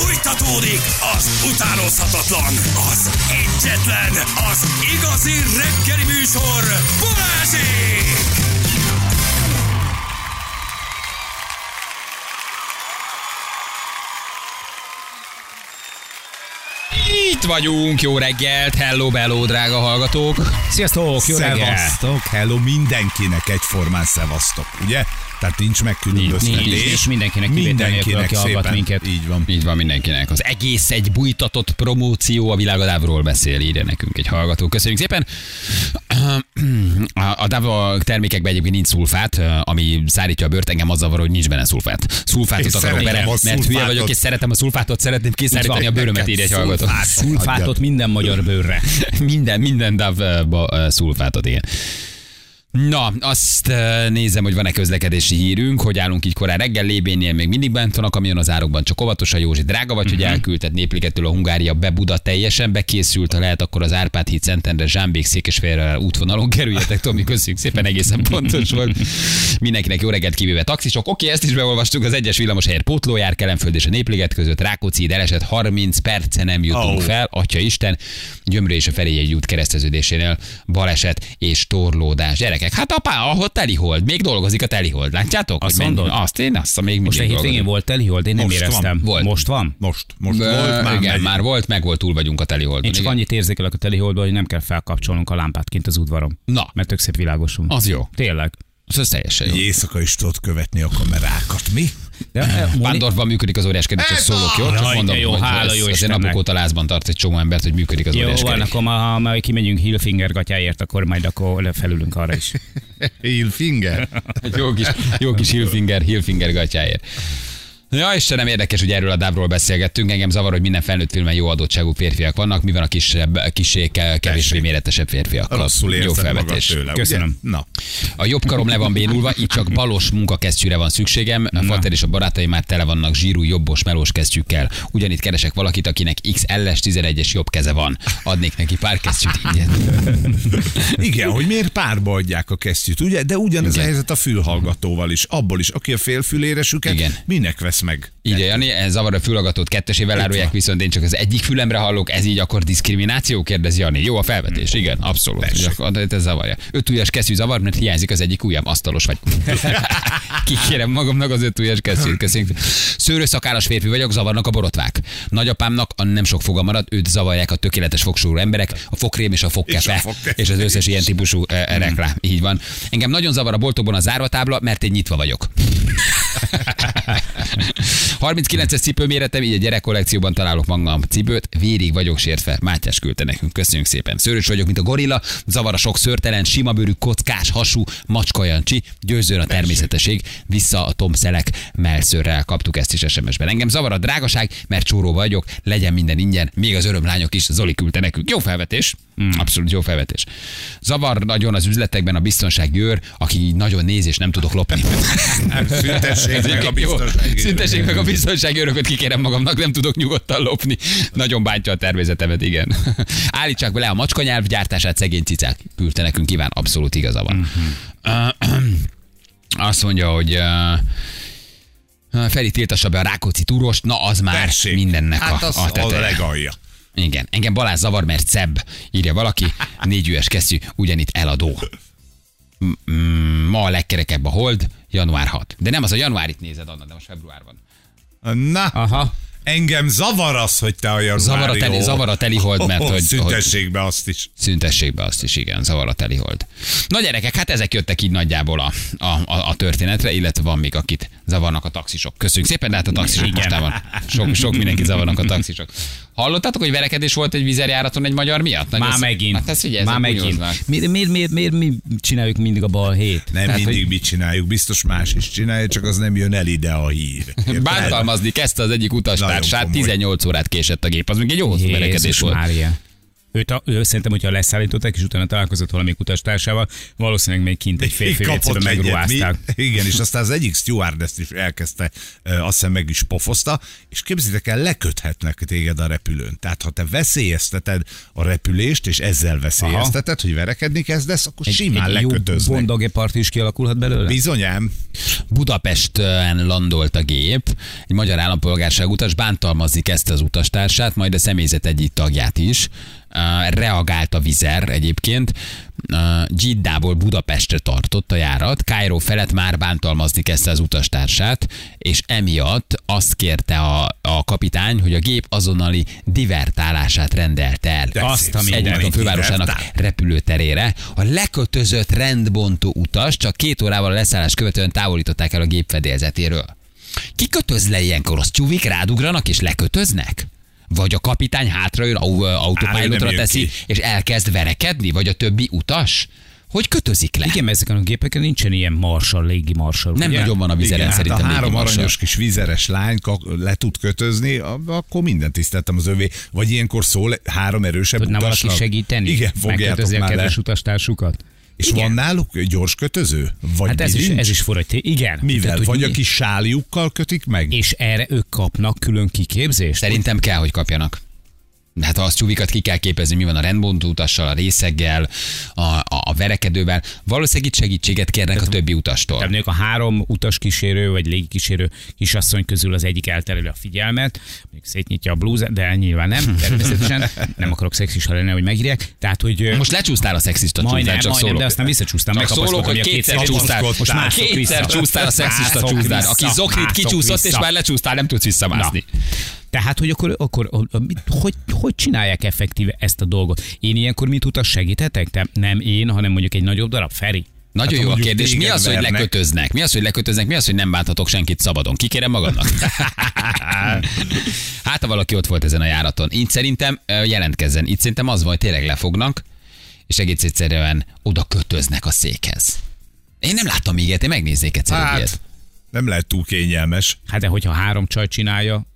Fújtatódik az utánozhatatlan, az egyetlen, az igazi reggeli műsor, Balázsék! Itt vagyunk, jó reggelt, hello, bello, drága hallgatók. Sziasztok, jó reggelt! Szevasztok, hello, mindenkinek egyformán szevasztok, ugye? Tehát nincs megkülönböztetés. Nincs, és mindenkinek nélkül, aki hallgat szépen, minket. Így van. Így van mindenkinek. Az egész egy bújtatott promóció a világadávról beszél, írja nekünk egy hallgató. Köszönjük szépen. A, a DAV termékekben egyébként nincs szulfát, ami szárítja a bőrt, engem az zavar, hogy nincs benne szulfát. Szulfátot akarok bele, mert hülye szulfátot. vagyok, és szeretem a szulfátot, szeretném kiszárítani a bőrömet, írja egy hallgató. szulfát. Szulfátot minden magyar bőrre. minden, minden DAV uh, szulfátot, igen. Na, azt uh, nézem, hogy van-e közlekedési hírünk, hogy állunk így korán reggel, Lébénnél még mindig bent a kamion az árokban, csak óvatosan Józsi drága vagy, hogy elküldted Népligetől a Hungária be Buda teljesen bekészült, ha lehet, akkor az Árpád híd Szentendre, Zsámbék, Székesfehérre útvonalon kerüljetek, Tomi, köszönjük szépen, egészen pontos volt. Mindenkinek jó reggelt kivéve taxisok. Oké, ezt is beolvastuk, az egyes villamos helyet pótlójár, Kelenföld és a Népliget között, Rákóczi ide esett 30 perce nem jutunk Au. fel, atya Isten, Gyömrő és a Ferihegyi út kereszteződésénél baleset és torlódás. Gyerekek, hát apá, ahol telihold, még dolgozik a telihold, látjátok? Azt Hogy mondod? Azt én, azt még Most a mindig hétvégén volt telihold, én nem Most van. éreztem. Volt. Most van? Most, most Ö, volt, már igen, megy. már volt, meg volt, túl vagyunk a teliholdon. Én csak igen. annyit érzékelek a teliholdban, hogy nem kell felkapcsolnunk a lámpát kint az udvaron. Na. Mert tök szép világosul. Az jó. Tényleg. Az, az teljesen jó. Éjszaka is tudod követni a kamerákat, mi? De, eh, Vándorban működik az óriás kedves, csak szólok, jó? Csak mondom, jó, hogy hála ez- jó azért napok óta lázban tart egy csomó embert, hogy működik az Jó, óriás van, akkor ma, ha majd kimegyünk Hillfinger gatyáért, akkor majd akkor felülünk arra is. Hillfinger. Jó kis, jó kis Hillfinger, Hillfinger gatyáért. Ja, Istenem, érdekes, hogy erről a dávról beszélgettünk. Engem zavar, hogy minden felnőtt filmben jó adottságú férfiak vannak. Mi van a kisebb, kisé, kevésbé méretesebb férfiakkal? Rosszul jó felvetés. tőle, Köszönöm. Ugye? Na, A jobb karom le van bénulva, így csak balos munkakesztyűre van szükségem. A Fater és a barátaim már tele vannak zsírú, jobbos, melós kesztyűkkel. Ugyanitt keresek valakit, akinek XL-es 11-es jobb keze van. Adnék neki pár kesztyűt ingyen. igen, hogy miért párba adják a kesztyűt, ugye? De ugyanez Igen. a helyzet a fülhallgatóval is. Abból is, aki a Igen. minek vesz meg? Így Jani, ez zavar a fülhallgatót kettesével árulják, viszont én csak az egyik fülemre hallok, ez így akkor diszkrimináció, kérdez Jani. Jó a felvetés, igen, abszolút. Csak, de ez zavarja. Öt ujjas kesztyű zavar, mert hiányzik az egyik ujjam, asztalos vagy. Kikérem magamnak az öt ujjas kesztyűt, köszönjük. Szőrőszakállas férfi vagyok, zavarnak a borotvák. Nagyapámnak a nem sok foga marad, őt zavarják a tökéletes fogsúrú emberek, a fokrém és a És a fogkefe, fogkefe. és az összes ilyen típusú eh, reklám. Így van. Engem nagyon zavar a boltokban a zárvatábla, mert én nyitva vagyok. 39-es cipőméretem, így a gyerekkollekcióban találok magam cipőt, vérig vagyok sértve. Mátyás küldte nekünk, köszönjük szépen. Szőrös vagyok, mint a gorilla, zavar a sok szörtelen, sima bőrű, kockás, hasú, macska jancsi, győzőn a természetesség, vissza a Tom Szelek melszörrel kaptuk ezt is SMS-ben. Engem zavar a drágaság, mert csóró vagyok, legyen minden ingyen, még az örömlányok is, Zoli küldte nekünk. Jó felvetés, abszolút jó felvetés. Zavar nagyon az üzletekben a biztonsági őr, aki nagyon néz és nem tudok lopni. Szüntessék meg a biztonsági Szüntessék meg a biztonsági örököt, kikérem magamnak, nem tudok nyugodtan lopni. Nagyon bántja a tervezetemet, igen. Állítsák bele a macskanyelv gyártását, szegény cicák. Küldte nekünk kíván, abszolút igaza van. Azt mondja, hogy Feri tiltassa be a Rákóczi túrost, na az már Tessék. mindennek hát a, az a a teteje. legalja. Igen, engem Balázs zavar, mert szebb, írja valaki, négy üves kesztyű, ugyanitt eladó. Ma a legkerekebb a hold, január 6. De nem az a januárit nézed, Anna, de most február van. Na, Aha. engem zavar az, hogy te a januári Zavar a teli, zavar a teli hold, mert hogy, hogy Szüntessék be azt is. szüntessék be azt is, igen, zavar a teli hold. Na gyerekek, hát ezek jöttek így nagyjából a, a, a, a történetre, illetve van még akit zavarnak a taxisok. Köszönjük szépen, de hát a taxisok Igen. mostában sok, sok mindenkit zavarnak a taxisok. Hallottátok, hogy verekedés volt egy vizerjáraton egy magyar miatt? Nagyon Már megint. Hát ez ugye, Már megint. Miért, miért, miért, miért, mi csináljuk mindig a balhét? Nem Tehát, mindig hogy- mit csináljuk, biztos más is csinálja, csak az nem jön el ide a hír. Érted? Bántalmazni kezdte az egyik utastársát, Nagyon komoly. 18 órát késett a gép, az még egy jó hosszú verekedés volt. Mária. Őt a, ő szerintem, hogyha leszállították, és utána találkozott valami utastársával, valószínűleg még kint egy férfi egyet, megruházták. mi- Igen, és aztán az egyik stewardess is elkezdte, azt hiszem meg is pofozta, és képzétek el, leköthetnek téged a repülőn. Tehát ha te veszélyezteted a repülést, és ezzel veszélyezteted, hogy verekedni kezdesz, akkor simán egy lekötöznek. bondage part is kialakulhat belőle? Bizonyám. Budapesten landolt a gép, egy magyar állampolgárság utas bántalmazni kezdte az utastársát, majd a személyzet egyik tagját is. Reagált a vizer egyébként. Giddából Budapestre tartott a járat, Kairó felett már bántalmazni kezdte az utastársát, és emiatt azt kérte a, a kapitány, hogy a gép azonnali divertálását rendelt el. De Azt, ami mint fővárosának divertál. repülőterére. A lekötözött rendbontó utas csak két órával a leszállás követően távolították el a gép fedélzetéről. Ki kötöz le ilyenkor? Az csúvik rádugranak és lekötöznek? Vagy a kapitány Á, autopilotra teszi, ki. és elkezd verekedni? Vagy a többi utas? Hogy kötözik le? Igen, mert ezeken a gépeken nincsen ilyen marsal, légi marsal. Nem ugye? nagyon van a vizeren Igen, hát szerintem. a légi három marsal. aranyos kis vizeres lány le tud kötözni, a- akkor mindent tiszteltem az övé. Vagy ilyenem szól három erősebb Tudna valaki utasnak. segíteni? Igen, fogjátok Megkötözni a kedves utastársukat? És Igen. van náluk gyors kötöző? Vagy Hát ez is, ez is fura, igen. Mivel? Tehát, hogy vagy a mi- kis sáljukkal kötik meg? És erre ők kapnak külön kiképzést? Szerintem kell, hogy kapjanak. Hát ha az csúvikat ki kell képezni, mi van a rendbontó utassal, a részeggel, a, a, a verekedővel. Valószínűleg itt segítséget kérnek a többi utastól. Tehát mondjuk a három utaskísérő vagy légikísérő kisasszony közül az egyik eltereli a figyelmet, mondjuk szétnyitja a blúzát, de nyilván nem, természetesen. Nem akarok szexis lenni, hogy megírják. Tehát, hogy Most lecsúsztál a szexista majdnem, csúszdán, csak majdnem, szólok. de aztán visszacsúsztam, Csak szólok, hogy a kétszer csúsztál. Most mászok Kétszer csúsztál a szexista vissza, Aki mászok kicsúszott, és már lecsúsztál, nem tudsz visszamászni. Tehát, hogy akkor, akkor hogy, hogy csinálják effektíve ezt a dolgot? Én ilyenkor mit utas segíthetek? Te, nem én, hanem mondjuk egy nagyobb darab, Feri. Nagyon Hát, jó a kérdés. Mi az, hogy lekötöznek? Mi az, hogy lekötöznek? Mi az, hogy nem bántatok senkit szabadon? Kikérem magadnak? hát, ha valaki ott volt ezen a járaton. Így szerintem jelentkezzen. Itt szerintem az van, hogy tényleg lefognak, és egész egyszerűen oda kötöznek a székhez. Én nem láttam még ilyet, én megnéznék egyszer egy Hát, ilyet. nem lehet túl kényelmes. Hát de hogyha három csaj csinálja,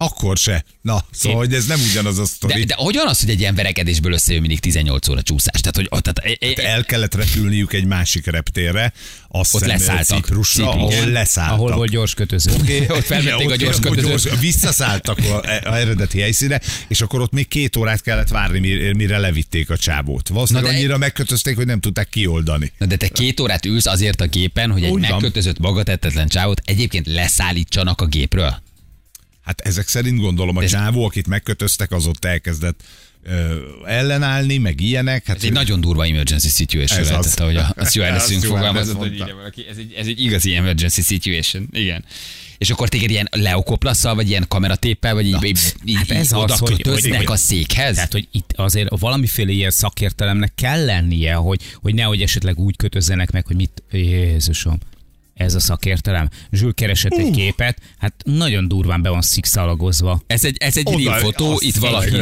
Akkor se. Na, szóval, hogy ez nem ugyanaz a sztori. De, de hogyan az, hogy egy ilyen verekedésből összejön mindig 18 óra csúszás? Tehát, hogy tehát, e- e- el kellett repülniük egy másik reptérre, azt Ott leszálltak. Ciprusra, Ciprus. ahol Igen. leszálltak. ahol volt gyors kötöző. ott felvették a gyors ott kötözőt. visszaszálltak a, a eredeti helyszíne, és akkor ott még két órát kellett várni, mire, levitték a csávót. Valószínűleg annyira megkötözték, hogy nem tudták kioldani. Na de te két órát ülsz azért a gépen, hogy egy Úgy megkötözött magatettetlen csávót egyébként leszállítsanak a gépről? Hát ezek szerint gondolom a csávó, akit megkötöztek, az ott elkezdett ö, ellenállni, meg ilyenek. Hát Ez egy nagyon durva emergency situation Ez lehetett, az. ahogy a, a stewardessünk fogalmazott, hogy mondta. ide valaki, ez egy, ez egy igazi emergency situation. Igen. És akkor téged ilyen leokoplasszal, vagy ilyen kameratéppel, vagy így, így, így, hát ez így az, oda hogy- hogy- a székhez? Tehát, hogy itt azért valamiféle ilyen szakértelemnek kell lennie, hogy, hogy nehogy esetleg úgy kötözzenek meg, hogy mit, Jézusom, ez a szakértelem. Zsül keresett egy képet, hát nagyon durván be van szikszalagozva. Ez egy, ez egy real fotó, itt valaki.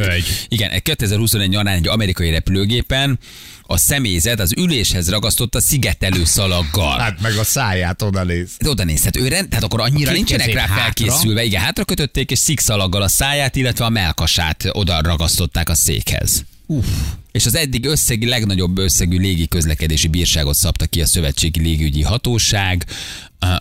Igen, egy 2021 nyarán egy amerikai repülőgépen a személyzet az üléshez ragasztotta szigetelő szalaggal. Hát meg a száját oda néz. Oda nézhet ő rend, tehát akkor annyira A nincsenek rá hátra. felkészülve. Igen, hátra kötötték, és szikszalaggal a száját, illetve a melkasát oda ragasztották a székhez. Uff. És az eddig összegi, legnagyobb összegű légi közlekedési bírságot szabta ki a Szövetségi Légügyi Hatóság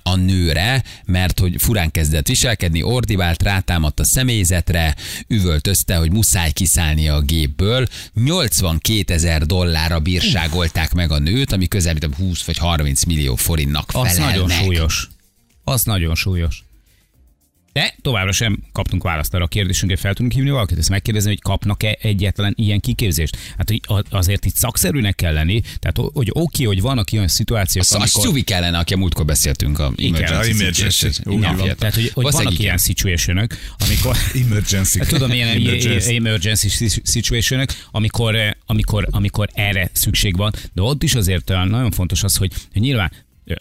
a- nőre, mert hogy furán kezdett viselkedni, ordivált, rátámadt a személyzetre, üvöltözte, hogy muszáj kiszállnia a gépből. 82 ezer dollárra bírságolták meg a nőt, ami közel mint 20 vagy 30 millió forintnak Az felel nagyon súlyos. Az nagyon súlyos. De továbbra sem kaptunk választ arra a kérdésünkre, fel tudunk hívni valakit, ezt megkérdezni, hogy kapnak-e egyetlen ilyen kiképzést. Hát hogy azért itt szakszerűnek kell lenni, tehát hogy oké, hogy vannak ilyen szituációk, A, a Suvi kellene, aki a múltkor beszéltünk, a emergency, a emergency. situation. Igen. Tehát, hogy, hogy vannak igen. ilyen situationök, amikor... Emergency. Hát tudom, ilyen Emergency. situationok, amikor, eh, amikor, amikor erre szükség van, de ott is azért eh, nagyon fontos az, hogy nyilván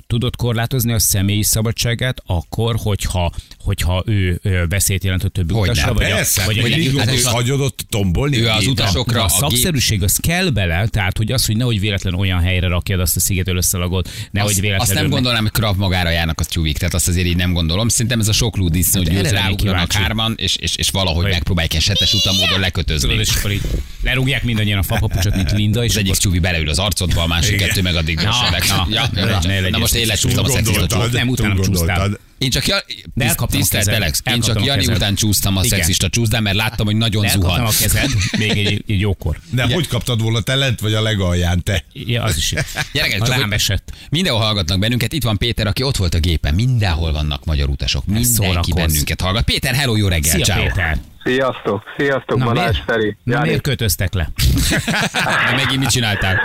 tudod korlátozni a személyi szabadságát akkor, hogyha, hogyha ő veszélyt jelent a többi Hogyne, utasra, vagy, Persze, a, vagy hogy a, hát hagyod ott tombolni. ő az utasokra a a szakszerűség az kell bele, tehát hogy az, hogy nehogy véletlen olyan helyre rakjad azt a szigetől összalagot, nehogy Azt, véletlenül... azt nem gondolnám, hogy Krav magára járnak a tyúvik, tehát azt azért így nem gondolom. Szerintem ez a sok lúdisznó, hogy Hát erre lennék ráugranak hárman, és, és, és valahogy Hogy- megpróbálják ilyen setes utamódon Tudod, lekötözni. és akkor így lerúgják mindannyian a fapapucsot, mint Linda, és Az egyik tyúvi beleül az arcodba, a másik kettő meg addig Na, besedek. na, Ja, ne Na most én lecsúsztam a szexista. Nem, utánam túl csúsztál. Én csak, ja, De elkaptam tisztelt kezed. Alex, én csak Jani után csúsztam a Igen. szexista csúszdán, mert láttam, hogy nagyon Elkaptam zuhan. a kezed, még egy, egy jókor. De hogy kaptad volna te lent vagy a legalján te? Ja, az is. Gyerekek, csak rám esett. mindenhol hallgatnak bennünket. Itt van Péter, aki ott volt a gépen. Mindenhol vannak magyar utasok. Mindenki szórakozz. bennünket hallgat. Péter, hello, jó reggel, Szia, ciao. Péter. Sziasztok, sziasztok, Na, Balázs miért? Feri. Na, Jani, miért kötöztek le? De megint mit csináltál?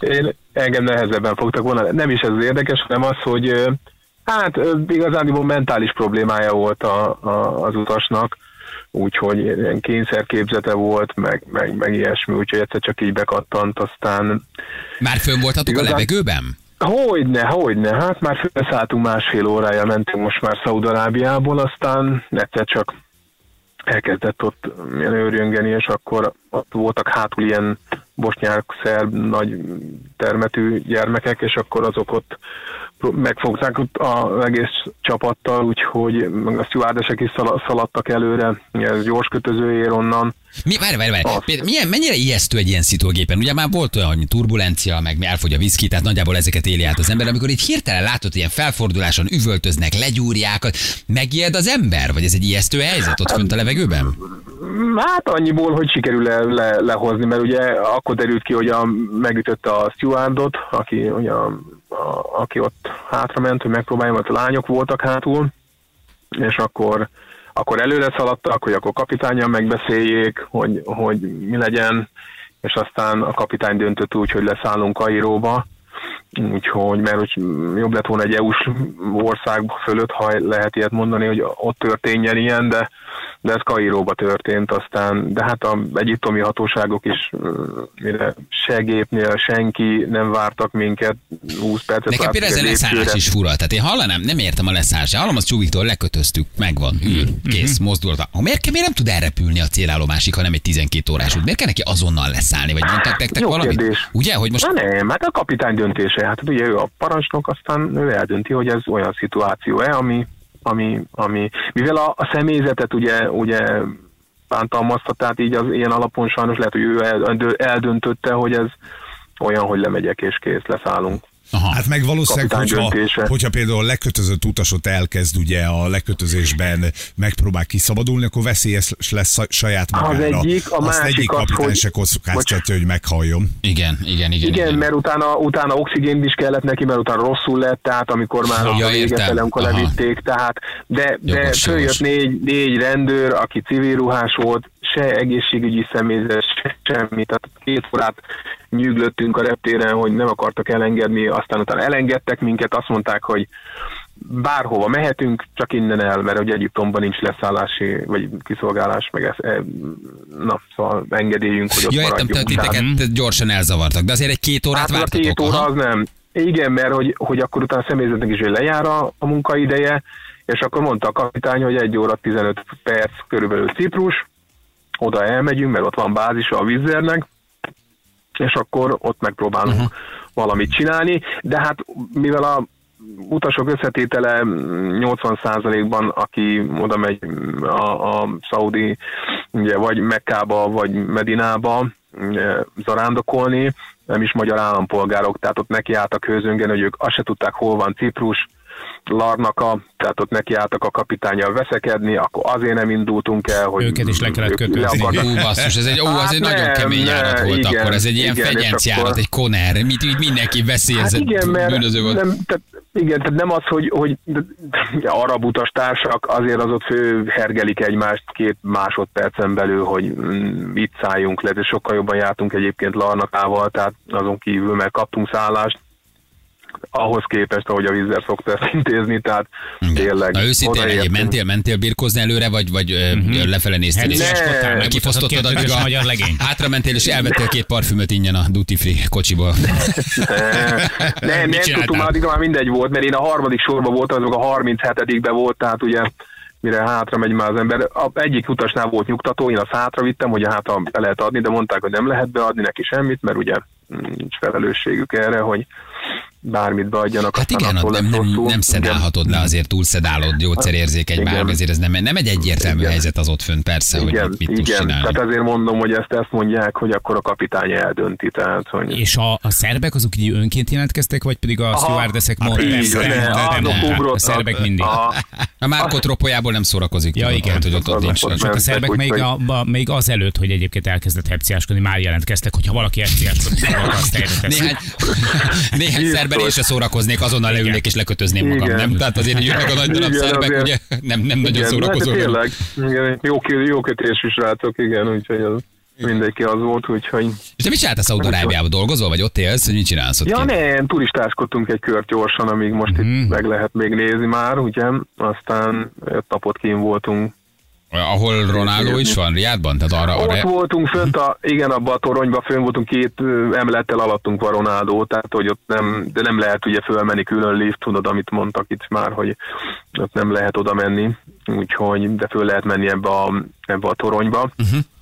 én, engem nehezebben fogtak volna. Nem is ez az érdekes, hanem az, hogy hát igazándiból mentális problémája volt a, a, az utasnak, úgyhogy ilyen kényszerképzete volt, meg, meg, meg ilyesmi, úgyhogy egyszer csak így bekattant, aztán Már fönn voltatok a Igazán- levegőben? Hogyne, hogyne, hát már felszálltunk másfél órája, mentünk most már Szaudarábiából, aztán egyszer csak elkezdett ott őrjöngeni, és akkor ott voltak hátul ilyen bosnyák, szerb, nagy termetű gyermekek, és akkor azok ott megfogták ott az egész csapattal, úgyhogy a stewardesek is szala- szaladtak előre, ez gyors kötözőér onnan. Mi, várj, várj, várj. Azt. Milyen, mennyire ijesztő egy ilyen szitógépen? Ugye már volt olyan, hogy turbulencia, meg elfogy a viszki, tehát nagyjából ezeket éli át az ember, amikor itt hirtelen látod, ilyen felforduláson üvöltöznek, legyúrják, megijed az ember? Vagy ez egy ijesztő helyzet ott fönt a levegőben? Hát annyiból, hogy sikerül le, le, lehozni, mert ugye akkor derült ki, hogy a, megütötte a stewardot, aki, ugye, a, a, aki ott hátrament, hogy megpróbálja, mert a lányok voltak hátul, és akkor, akkor előre szaladtak, hogy akkor kapitányan megbeszéljék, hogy, hogy mi legyen, és aztán a kapitány döntött úgy, hogy leszállunk Kairóba, úgyhogy, mert hogy jobb lett volna egy EU-s ország fölött, ha lehet ilyet mondani, hogy ott történjen ilyen, de, de ez Kairóba történt aztán, de hát a egyiptomi hatóságok is, mire se gépnél senki nem vártak minket, 20 percet Nekem például ez a leszállás is fura. Tehát én hallanám, nem értem a leszállást. Hallom, az Csuviktól lekötöztük, megvan, ül, kész, mozdulta. Ha miért, miért nem tud elrepülni a célállomásig, ha nem egy 12 órás út? Miért kell neki azonnal leszállni? Vagy mondtak nektek Jó valamit? kérdés. Ugye, hogy most Na nem, hát a kapitány döntése. Hát ugye ő a parancsnok, aztán ő eldönti, hogy ez olyan szituáció-e, ami, ami, ami mivel a, a személyzetet ugye, ugye bántalmazta, tehát így az ilyen alapon sajnos lehet, hogy ő eldö- eldöntötte, hogy ez olyan, hogy lemegyek és kész, leszállunk. Aha. Hát meg valószínűleg, hogyha, hogyha például a lekötözött utasot elkezd ugye a lekötözésben megpróbál kiszabadulni, akkor veszélyes lesz saját Az magára. egyik, a Azt másik egyik az, kapitány hogy- se kockáztatja, hogy meghalljon. Igen, igen, igen. Igen, mert utána, utána oxigént is kellett neki, mert utána rosszul lett, tehát amikor már Ja, a vége értem. fele, amikor Aha. levitték, tehát, de, de Jogos, följött négy, négy rendőr, aki civil ruhás volt, se egészségügyi személyzet, se semmi, tehát két órát nyűglöttünk a reptéren, hogy nem akartak elengedni, aztán utána elengedtek minket, azt mondták, hogy bárhova mehetünk, csak innen el, mert ugye Egyiptomban nincs leszállási, vagy kiszolgálás, meg ez, e, na, szóval engedélyünk, hogy ott Ja, értem, tehát titeket gyorsan elzavartak, de azért egy két órát Hát vártatok. két óra aha. az nem. Igen, mert hogy, hogy akkor utána a személyzetnek is hogy lejár a, a munkaideje, és akkor mondta a kapitány, hogy egy óra 15 perc körülbelül Ciprus, oda elmegyünk, mert ott van bázisa a Vizernek, és akkor ott megpróbálunk uh-huh. valamit csinálni, de hát mivel a utasok összetétele 80%-ban, aki oda megy a, a Szaudi, ugye, vagy Mekkába, vagy Medinába ugye, zarándokolni, nem is magyar állampolgárok, tehát ott nekiálltak hőzöngen, hogy ők azt se tudták, hol van Ciprus, Larnaka, tehát ott nekiálltak a kapitányjal veszekedni, akkor azért nem indultunk el, hogy Őket is le kellett akartak- Ú, basszus, ez egy, ó, az Hát egy nagyon nem, kemény nem, járat volt igen, akkor, ez egy ilyen és fegyenc járat, akkor- egy koner, mit, így mindenki Hát veszélyezett igen, mert bűnöző volt. nem, tehát, igen, tehát nem az, hogy, hogy arab utastársak azért az ott fő hergelik egymást két másodpercen belül, hogy mm, itt szálljunk le, de sokkal jobban jártunk egyébként Larnakával, tehát azon kívül, mert kaptunk szállást, ahhoz képest, ahogy a vízzel szokta ezt intézni, tehát tényleg... Na őszintén, egyéb, mentél, mentél birkozni előre, vagy, vagy uh-huh. lefele néztél? Hát, és Kifosztottad addig a... magyar legény. Hátra mentél, és elvettél két parfümöt ingyen a duty free kocsiból. nem, nem csináltál? tudtam, már addig már mindegy volt, mert én a harmadik sorban voltam, azok a 37-be volt, tehát ugye mire hátra megy már az ember. A egyik utasnál volt nyugtató, én azt hátra vittem, hogy hátra be lehet adni, de mondták, hogy nem lehet beadni neki semmit, mert ugye nincs felelősségük erre, hogy bármit beadjanak. Hát igen, nem, nem, rosszul. nem szedálhatod le, azért túlszedálod, gyógyszerérzékeny Igen. már, ezért ez nem, nem egy egyértelmű Igen. helyzet az ott fönn, persze, hogy Igen, mit, mit tudsz igen. tehát ezért mondom, hogy ezt, ezt mondják, hogy akkor a kapitány eldönti. Tehát, hogy... És a, a szerbek azok így önként jelentkeztek, vagy pedig a Aha. stewardessek Hát mondták? A szerbek mindig. A, A Márko tropójából nem szórakozik. Ja, igen. hogy ott, ott nincs. Csak a szerbek még, úgyhogy- a, a, még az előtt, hogy egyébként elkezdett hepciáskodni, már jelentkeztek, hogyha valaki hepciáskodik, akkor azt. Néhány, néhány Szerben is se szórakoznék, azonnal Igen. leülnék és lekötözném magam, Igen. nem? Tehát azért, jönnek a nagy darab Igen, szerbek, azért. ugye nem, nem nagyon igen, szórakozó. Hát, tényleg, igen, jó, jó kötésű srácok, igen, úgyhogy az, mindenki az volt, úgyhogy... És te mit csináltál Szaudarábiában? Dolgozol, vagy ott élsz, hogy mit csinálsz ott Ja, nem, turistáskodtunk egy kört gyorsan, amíg most Mhm. itt meg lehet még nézni már, ugye? Aztán öt napot kín voltunk. Ahol Ronaldo is van, Riádban? Tehát arra, Ott arra voltunk fönt, a, igen, abban a toronyban fönn voltunk, két ö, emelettel alattunk van Ronaldo, tehát hogy ott nem, de nem lehet ugye fölmenni külön lift, tudod, amit mondtak itt már, hogy ott nem lehet oda menni, úgyhogy, de föl lehet menni ebbe a, ebbe a toronyba.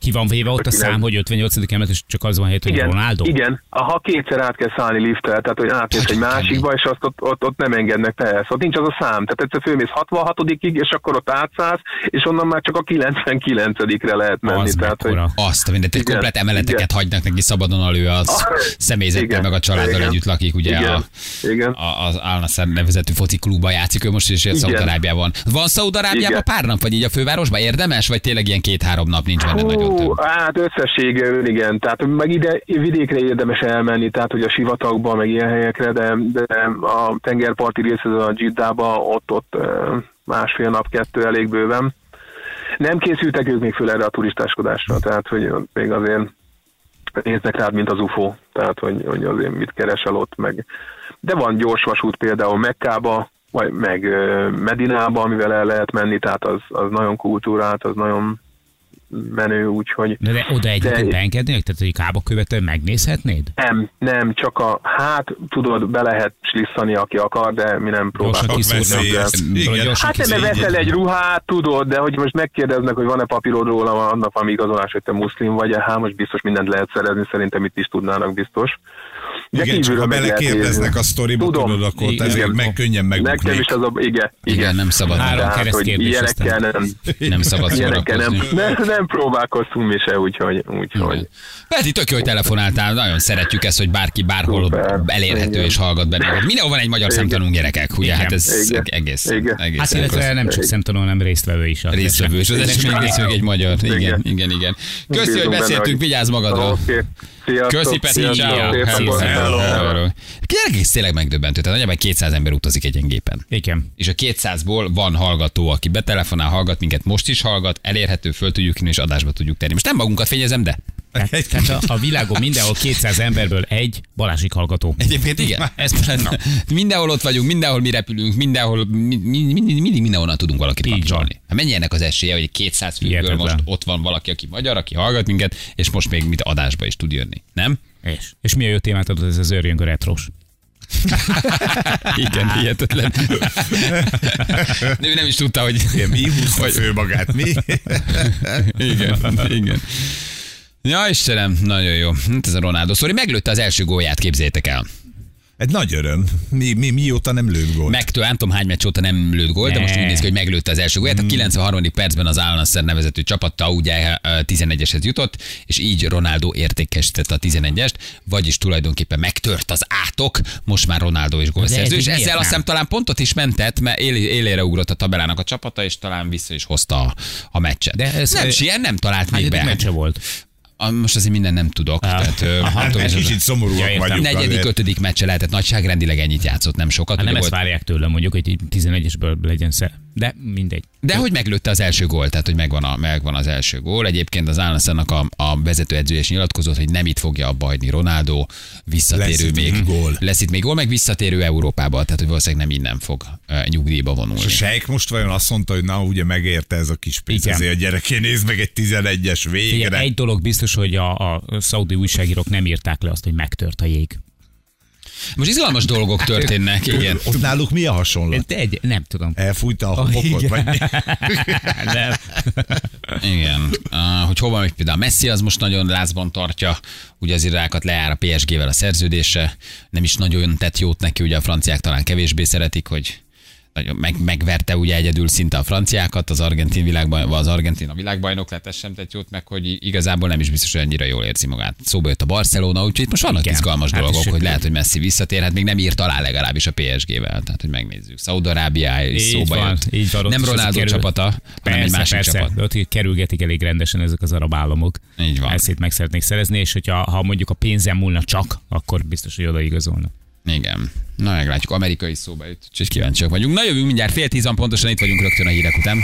Ki van véve ott a szám, hogy 58. emelet, és csak az van helyett, hogy Igen, Ronaldo? igen. Ha kétszer át kell szállni lifttel, tehát hogy átmész egy másikba, és azt ott, ott, ott nem engednek persze. Ott nincs az a szám. Tehát egyszer fölmész 66-ig, és akkor ott átszállsz, és onnan már csak a 99-re lehet menni. Az tehát, hogy, azt, mindent, egy komplet emeleteket igen. hagynak neki szabadon alő az Ah, személyzettel, meg a családdal igen. együtt lakik, ugye igen, a, igen. a, az Al-Nassr nevezetű foci klubban játszik, ő most is Szaudarábiában. Van Szaudarábiában Igen. pár nap, vagy így a fővárosban érdemes, vagy tényleg ilyen két-három nap nincs benne nagyon Hú, több? hát összességében igen, tehát meg ide vidékre érdemes elmenni, tehát hogy a sivatagba, meg ilyen helyekre, de, de a tengerparti rész, ez a Dzsiddába, ott, ott másfél nap, kettő elég bőven. Nem készültek ők még föl erre a turistáskodásra, tehát hogy még azért néznek rád, mint az UFO, tehát hogy, hogy azért mit keresel ott, meg. De van gyors vasút például Mekkába, meg Medinába, amivel el lehet menni, tehát az, az nagyon kultúrált, az nagyon menő, úgyhogy De, de oda egyébként De- beengednék? Tehát, hogy kába követően megnézhetnéd? nem, nem, csak a, hát tudod, be lehet slisszani, aki akar, de mi nem próbálunk. Igen. Hát nem veszel egy ruhát, tudod, de hogy most megkérdeznek, hogy van-e papírod róla, annak valami igazolás, hogy te muszlim vagy, hát most biztos mindent lehet szerezni, szerintem itt is tudnának biztos. De Igen, csak ha belekérdeznek a sztoriba, Tudom. tudod, akkor Igen. ezért meg könnyen Nekem megbuknék. is az a, igen, Igen, nem szabad. Három Tehát, kereszt hogy kérdés, ilyenekkel aztán. nem, Nem szabad ilyenekkel nem, szórakozni. nem, nem próbálkoztunk mi se, úgyhogy, úgyhogy. Peti, tök jó, hogy telefonáltál, nagyon szeretjük ezt, hogy bárki bárhol Szuper. elérhető Igen. és hallgat bennünket. Mindenhol van egy magyar Igen. gyerekek, ugye? Igen. Hát ez Igen. egész, Igen. egész. Hát illetve nem csak szemtanul, hanem résztvevő is. a résztvevő, és az esemény. esemény résztvevő egy magyar. Igen, Igen. igen, igen. Köszi, hogy benne, beszéltünk, vigyázz magadra. Oké. Sziasztok. Köszi, Peti. Gyerekek, ez tényleg megdöbbentő. Tehát nagyjából 200 ember utazik egy gépen. Igen. És a 200-ból van hallgató, aki betelefonál, hallgat minket, most is hallgat, elérhető, föl tudjuk és adásba tudjuk tenni. Most nem magunkat fényezem, de Tehát, tehát a, a világon mindenhol 200 emberből egy Balázsik hallgató. Egyébként igen. Ez most mindenhol ott vagyunk, mindenhol mi repülünk, mindenhol, mi, mi, mi, mindig mindenhonnan tudunk valakit Így kapcsolni. Hát mennyi ennek az esélye, hogy egy 200 főből most ott van valaki, aki magyar, aki hallgat minket, és most még mit adásba is tud jönni, nem? És, és milyen jó témát adott ez az őrjönk a retros. Igen, hihetetlen. Ő nem is tudta, hogy... Mi húzta fő magát, mi? Igen, igen. Ja, Istenem, nagyon jó. Hát ez a Ronaldo sztori. Meglőtte az első gólját, képzétek el. Egy nagy öröm. Mi, mi, mióta nem lőtt gólt? Megtől, nem tudom hány meccs óta nem lőtt gólt, de most úgy néz ki, hogy meglőtte az első gólját. A 93. percben az Al Nassr nevezetű csapatta ugye ö, 11-eshez jutott, és így Ronaldo értékesítette a 11-est, vagyis tulajdonképpen megtört az átok, most már Ronaldo is gólszerző, ez és ezzel azt hiszem talán pontot is mentett, mert él, élére ugrott a tabelának a csapata, és talán vissza is hozta a, a meccset. De ez- nem, ilyen nem talált még Hányadik be. meccse volt? A- Most azért minden nem tudok. Tehát, ö, Aha, nem tudom, kicsit szomorúak Ja, vagyunk. negyedik, azért. ötödik meccse lehetett nagyságrendileg ennyit játszott, nem sokat. Hát nem ezt várják tőlem, mondjuk, hogy így 11-esből legyen sze. De mindegy. De hogy meglőtte az első gól, tehát hogy megvan, a, megvan az első gól. Egyébként az Állasszának a, a vezetőedzője is nyilatkozott, hogy nem itt fogja abba hagyni Ronaldo, visszatérő Lesz még. gól. Lesz itt még gól, meg visszatérő Európába, tehát hogy valószínűleg nem innen fog uh, nyugdíjba vonulni. És a sejk most vajon azt mondta, hogy na, ugye megérte ez a kis pénz, Igen. azért a gyereké, nézd meg egy 11-es Figyelj, végre. egy dolog biztos, hogy a, a szaudi újságírók nem írták le azt, hogy megtört a jég. Most izgalmas dolgok történnek, igen. Ott náluk mi a hasonlat? De egy, nem tudom. Elfújta a Ah, homokot? igen. Vagy... nem. Igen. Uh, hogy hova megy például Messi, az most nagyon lázban tartja, ugye az irákat leáll a PSG-vel a szerződése, nem is nagyon tett jót neki, ugye a franciák talán kevésbé szeretik, hogy meg, megverte ugye egyedül szinte a franciákat, az argentin világbaj, az argentin a világbajnok lett, ez sem tett jót, meg hogy igazából nem is biztos, hogy annyira jól érzi magát. Szóba jött a Barcelona, úgyhogy itt most vannak Igen. izgalmas Hát dolgok, hogy lehet, hogy Messi visszatér, hát még nem írt alá legalábbis a PSG-vel, tehát hogy megnézzük. Szaudarábia is szóba van, jött. így van, nem Ronaldo kerül- csapata, hanem egy Persze, másik persze. csapat. Ott kerülgetik elég rendesen ezek az arab államok. Így van. Ezt itt meg szeretnék szerezni, és hogyha ha mondjuk a pénzem múlna csak, akkor biztos, hogy odaigazolna. Igen. Na, meglátjuk. Amerikai szóba jött, úgyhogy kíváncsiak vagyunk. Na, jövünk mindjárt fél tízan pontosan, itt vagyunk rögtön a hírek után.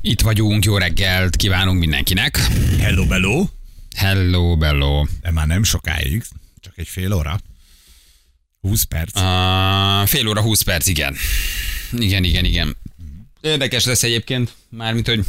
Itt vagyunk, jó reggelt kívánunk mindenkinek. Hello, bello. Hello, bello. De már nem sokáig, csak egy fél óra. 20 perc. Uh, fél óra, 20 perc, igen. Igen, igen, igen. Érdekes lesz egyébként, mármint, hogy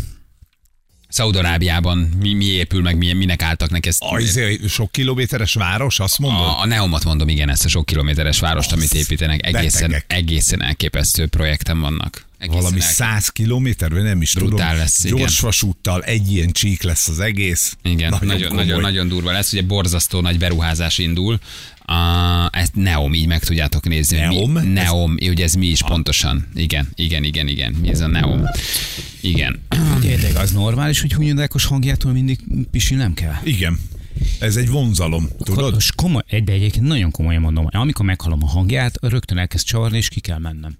Szaudarábiában mi, mi épül, meg milyen, minek álltak neki ezt. A, izé, sok kilométeres város, azt mondod? A, a Neomat mondom, igen, ezt a sok kilométeres várost, amit építenek, egészen, betegek. egészen elképesztő projekten vannak. Egészen Valami elképesztő. 100 kilométer, vagy nem is Brutál tudom. lesz, igen. Gyors vasúttal egy ilyen csík lesz az egész. Igen, nagyon, nagyon, nagyon, nagyon durva lesz. Ugye borzasztó nagy beruházás indul. Uh, ezt Neom, így meg tudjátok nézni. Neom? Mi, Ez- Neom, ugye ez mi is pontosan. Igen, igen, igen, igen. Mi ez a Neom? Igen. Tényleg az normális, hogy hunyodákos hangjától mindig pisil nem kell? Igen. Ez egy vonzalom, tudod? Most komoly, de egyébként nagyon komolyan mondom, amikor meghallom a hangját, rögtön elkezd csavarni, és ki kell mennem.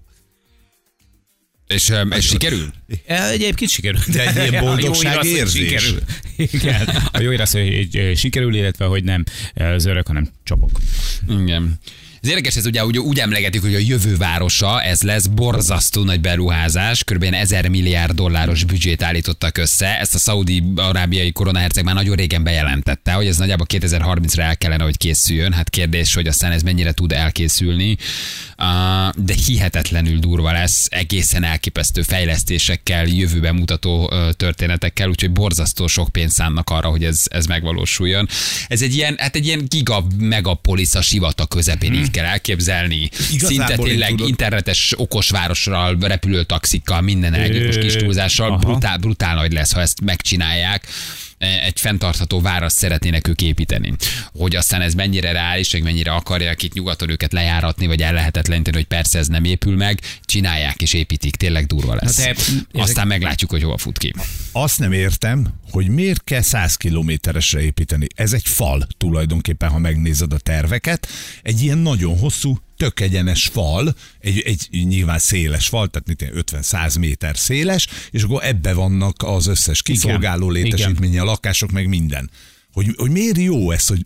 És, um, és sikerül? E, Egyébként sikerült. De egy ilyen boldogság érzés. Sikerül. Igen. A jó ír az, hogy eh, sikerül, illetve hogy nem eh, zörök, hanem csapok. Igen. Ez érdekes, ez ugye úgy, úgy emlegetjük, hogy a jövő városa, ez lesz borzasztó nagy beruházás, kb. 1000 milliárd dolláros büdzsét állítottak össze. Ezt a szaudi-arábiai koronaherceg már nagyon régen bejelentette, hogy ez nagyjából 2030-ra el kellene, hogy készüljön. Hát kérdés, hogy aztán ez mennyire tud elkészülni. Uh, de hihetetlenül durva lesz, egészen elképesztő fejlesztésekkel, jövőben mutató történetekkel, úgyhogy borzasztó sok pénzt szánnak arra, hogy ez, ez megvalósuljon. Ez egy ilyen, hát egy ilyen giga megapolis a sivatag közepén, így kell elképzelni. Szinte Igazából én tényleg tudod- internetes okosvárosral, repülőtaxikkal, minden elgyilkos Ö, kis túlzással. brutál, brutál nagy lesz, ha ezt megcsinálják egy fenntartható város szeretnének ők építeni. Hogy aztán ez mennyire reális, meg mennyire akarják itt nyugaton őket lejáratni, vagy ellehetetleníteni, hogy persze ez nem épül meg, csinálják és építik, tényleg durva lesz. Ezek- Aztán meglátjuk, hogy hova fut ki. Azt nem értem, hogy miért kell 100 kilométeresre építeni. Ez egy fal tulajdonképpen, ha megnézed a terveket. Egy ilyen nagyon hosszú, tök egyenes fal, egy, egy nyilván széles fal, tehát mit tudom, 50-100 méter széles, és akkor ebbe vannak az összes kiszolgáló létesítménye, a lakások, meg minden. Hogy, hogy miért jó ez, hogy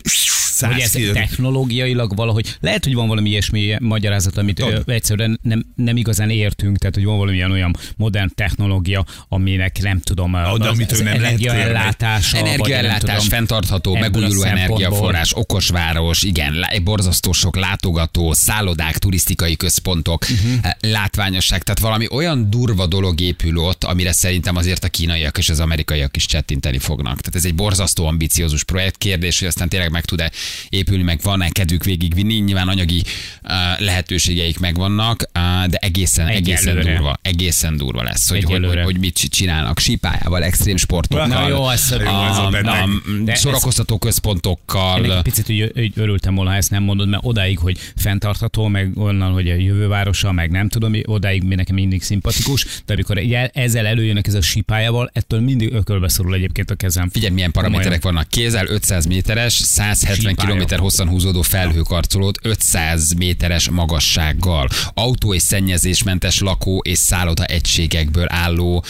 100 Hogy ez technológiailag valahogy, lehet, hogy van valami ilyesmi magyarázat, amit Tudom. egyszerűen nem, nem igazán értünk, tehát hogy van valamilyen olyan modern technológia, aminek nem tudom, de az, amitől az nem lehet energiaellátása, nem Energiaellátás, fenntartható, megújuló energiaforrás, okos város, igen, borzasztó sok látogató, szállodák, turisztikai központok, uh-huh. látványosság, tehát valami olyan durva dolog épül ott, amire szerintem azért a kínaiak és az amerikaiak is csettinteni fognak. Tehát ez egy borzasztó ambiciózus projekt, kérdés, hogy aztán tényleg meg tud-e épülni, meg van-e kedvük végigvinni, nyilván anyagi lehetőségeik megvannak, de egészen, egészen durva, egészen durva lesz, hogy, hogy, hogy, hogy mit csinálnak sípájával, extrém sportokkal, Na jó, az- jó, a a, beteg. a, a ez- szórakoztató központokkal. Ennek egy picit hogy, hogy örültem volna, ha ezt nem mondod, mert odáig, hogy fenntartható, meg onnan, hogy a jövővárosa, meg nem tudom, odáig nekem mindig szimpatikus, de amikor ezzel előjönnek ez a sípájával, ettől mindig ökölbe szorul egyébként a kezem. Figyelj, milyen paraméterek vannak. Kézzel 500 méteres, 170 Sípálya. km hosszan húzódó felhőkarcolót 500 méteres magassággal, autó és szennyezésmentes lakó és szálloda egységekből álló